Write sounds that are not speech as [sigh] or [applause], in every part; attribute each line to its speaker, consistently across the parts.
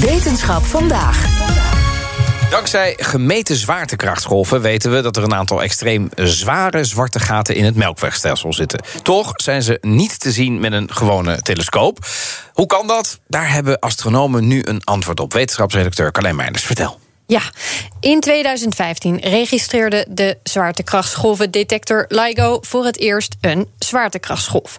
Speaker 1: Wetenschap vandaag.
Speaker 2: Dankzij gemeten zwaartekrachtsgolven weten we dat er een aantal extreem zware zwarte gaten in het melkwegstelsel zitten. Toch zijn ze niet te zien met een gewone telescoop. Hoe kan dat? Daar hebben astronomen nu een antwoord op. Wetenschapsredacteur Carlijn Meijers, vertel.
Speaker 3: Ja, in 2015 registreerde de zwaartekrachtsgolvendetector LIGO voor het eerst een zwaartekrachtsgolf.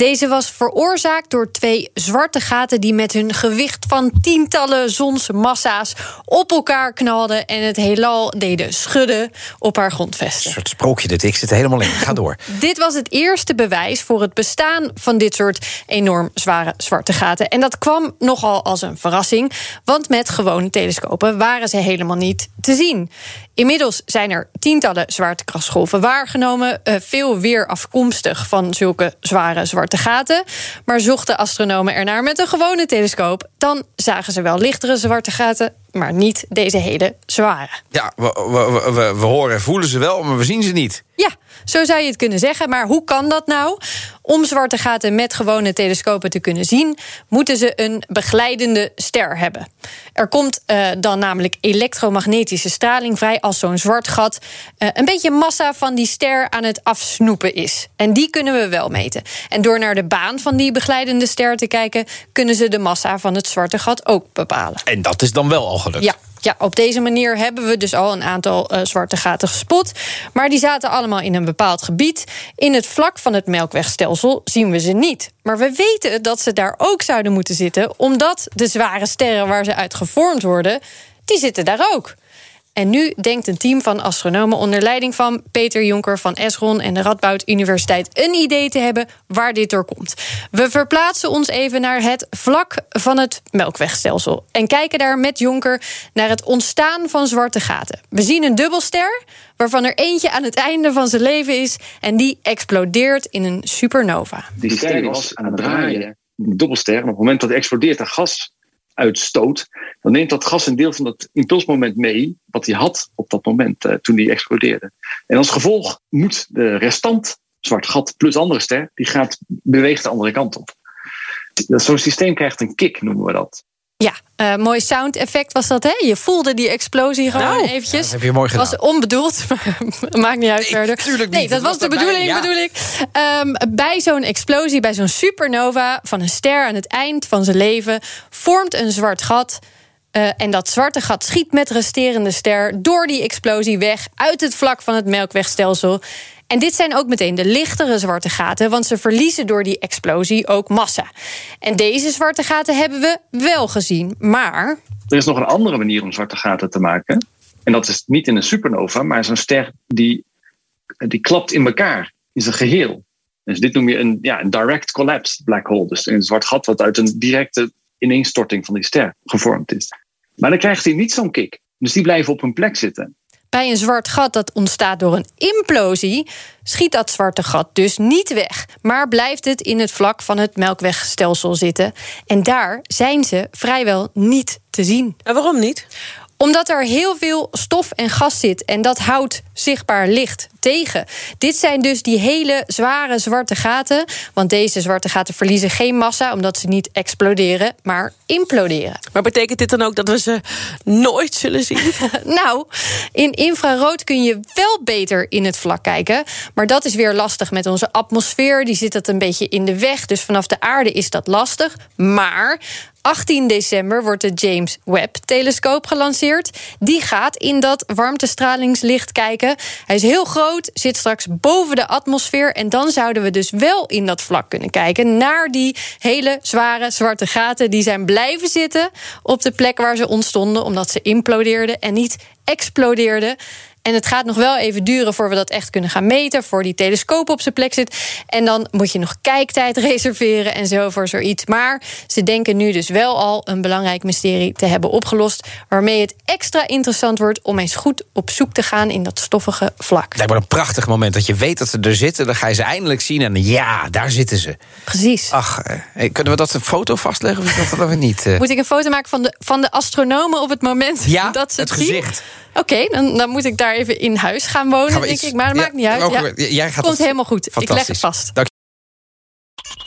Speaker 3: Deze was veroorzaakt door twee zwarte gaten die met hun gewicht van tientallen zonsmassa's op elkaar knalden en het heelal deden schudden op haar grondvesten.
Speaker 2: Een soort sprookje dit, ik zit er helemaal in. Ga door. [laughs]
Speaker 3: Dit was het eerste bewijs voor het bestaan van dit soort enorm zware zwarte gaten. En dat kwam nogal als een verrassing, want met gewone telescopen waren ze helemaal niet te zien. Inmiddels zijn er tientallen zwaartekrachtsgolven waargenomen, eh, veel weer afkomstig van zulke zware zwarte gaten. Maar zochten astronomen ernaar met een gewone telescoop, dan zagen ze wel lichtere zwarte gaten, maar niet deze hele zware.
Speaker 2: Ja, we, we, we, we horen en voelen ze wel, maar we zien ze niet.
Speaker 3: Ja, zo zou je het kunnen zeggen. Maar hoe kan dat nou? Om zwarte gaten met gewone telescopen te kunnen zien, moeten ze een begeleidende ster hebben. Er komt uh, dan namelijk elektromagnetische straling vrij als zo'n zwart gat uh, een beetje massa van die ster aan het afsnoepen is. En die kunnen we wel meten. En door naar de baan van die begeleidende ster te kijken, kunnen ze de massa van het zwarte gat ook bepalen.
Speaker 2: En dat is dan wel al gelukt.
Speaker 3: Ja. Ja, op deze manier hebben we dus al een aantal uh, zwarte gaten gespot. Maar die zaten allemaal in een bepaald gebied. In het vlak van het melkwegstelsel zien we ze niet. Maar we weten dat ze daar ook zouden moeten zitten, omdat de zware sterren waar ze uit gevormd worden, die zitten daar ook. En nu denkt een team van astronomen onder leiding van Peter Jonker van Esron en de Radboud Universiteit een idee te hebben waar dit door komt. We verplaatsen ons even naar het vlak van het melkwegstelsel en kijken daar met Jonker naar het ontstaan van zwarte gaten. We zien een dubbelster waarvan er eentje aan het einde van zijn leven is en die explodeert in een supernova.
Speaker 4: Die ster was aan het draaien, een dubbelster, op het moment dat hij explodeert er gas uitstoot, dan neemt dat gas een deel van dat impulsmoment mee, wat hij had op dat moment uh, toen hij explodeerde. En als gevolg moet de restant, zwart gat plus andere ster, die gaat beweegt de andere kant op. Zo'n systeem krijgt een kick, noemen we dat.
Speaker 3: Ja, uh, mooi sound effect was dat, hè? Je voelde die explosie gewoon
Speaker 2: nou,
Speaker 3: eventjes.
Speaker 2: Ja, heb je mooi gedaan.
Speaker 3: was onbedoeld, [laughs] maakt niet uit verder.
Speaker 2: Tuurlijk
Speaker 3: nee,
Speaker 2: niet.
Speaker 3: dat was de bedoeling, ja. bedoel ik. Um, bij zo'n explosie, bij zo'n supernova van een ster aan het eind van zijn leven, vormt een zwart gat. Uh, en dat zwarte gat schiet met resterende ster door die explosie weg uit het vlak van het melkwegstelsel. En dit zijn ook meteen de lichtere zwarte gaten, want ze verliezen door die explosie ook massa. En deze zwarte gaten hebben we wel gezien, maar.
Speaker 4: Er is nog een andere manier om zwarte gaten te maken. En dat is niet in een supernova, maar zo'n ster die, die klapt in elkaar, in zijn geheel. Dus dit noem je een, ja, een direct collapsed black hole. Dus een zwart gat wat uit een directe ineenstorting van die ster gevormd is. Maar dan krijgt hij niet zo'n kick. Dus die blijven op hun plek zitten.
Speaker 3: Bij een zwart gat dat ontstaat door een implosie, schiet dat zwarte gat dus niet weg, maar blijft het in het vlak van het melkwegstelsel zitten. En daar zijn ze vrijwel niet te zien.
Speaker 5: En waarom niet?
Speaker 3: Omdat er heel veel stof en gas zit en dat houdt zichtbaar licht tegen. Dit zijn dus die hele zware zwarte gaten. Want deze zwarte gaten verliezen geen massa omdat ze niet exploderen, maar imploderen.
Speaker 5: Maar betekent dit dan ook dat we ze nooit zullen zien? [laughs]
Speaker 3: nou, in infrarood kun je wel beter in het vlak kijken. Maar dat is weer lastig met onze atmosfeer. Die zit het een beetje in de weg. Dus vanaf de aarde is dat lastig. Maar 18 december wordt de James Webb-telescoop gelanceerd. Die gaat in dat warmtestralingslicht kijken. Hij is heel groot, zit straks boven de atmosfeer. En dan zouden we dus wel in dat vlak kunnen kijken naar die hele zware zwarte gaten. Die zijn blijven zitten op de plek waar ze ontstonden, omdat ze implodeerden en niet explodeerden. En het gaat nog wel even duren voor we dat echt kunnen gaan meten. Voor die telescoop op zijn plek zit. En dan moet je nog kijktijd [laughs] reserveren en zo voor zoiets. Maar ze denken nu dus wel al een belangrijk mysterie te hebben opgelost. Waarmee het extra interessant wordt om eens goed op zoek te gaan in dat stoffige vlak.
Speaker 2: Lijkt me een prachtig moment dat je weet dat ze er zitten. Dan ga je ze eindelijk zien en ja, daar zitten ze.
Speaker 3: Precies.
Speaker 2: Ach, eh, kunnen we dat een foto vastleggen of is dat dan weer niet? eh?
Speaker 3: Moet ik een foto maken van de, van de astronomen op het moment
Speaker 2: Ja, [laughs]
Speaker 3: dat ze het,
Speaker 2: het
Speaker 3: zien? Oké, dan, dan moet ik daar even in huis gaan wonen,
Speaker 2: Gaan
Speaker 3: denk
Speaker 2: iets-
Speaker 3: ik. Maar dat
Speaker 2: Ja,
Speaker 3: maakt niet uit.
Speaker 2: ook
Speaker 3: Ja.
Speaker 2: weer- jij gaat
Speaker 3: Komt
Speaker 2: het-
Speaker 3: helemaal goed. Ik leg het vast.
Speaker 2: Dank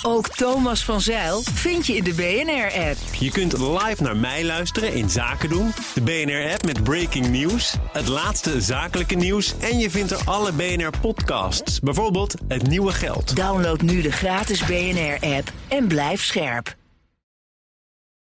Speaker 6: Ook Thomas van Zeil vind je in de BNR-app.
Speaker 7: Je kunt live naar mij luisteren in Zaken doen. De BNR-app met breaking news. Het laatste zakelijke nieuws. En je vindt er alle BNR-podcasts. Bijvoorbeeld Het Nieuwe Geld.
Speaker 6: Download nu de gratis BNR-app en blijf scherp.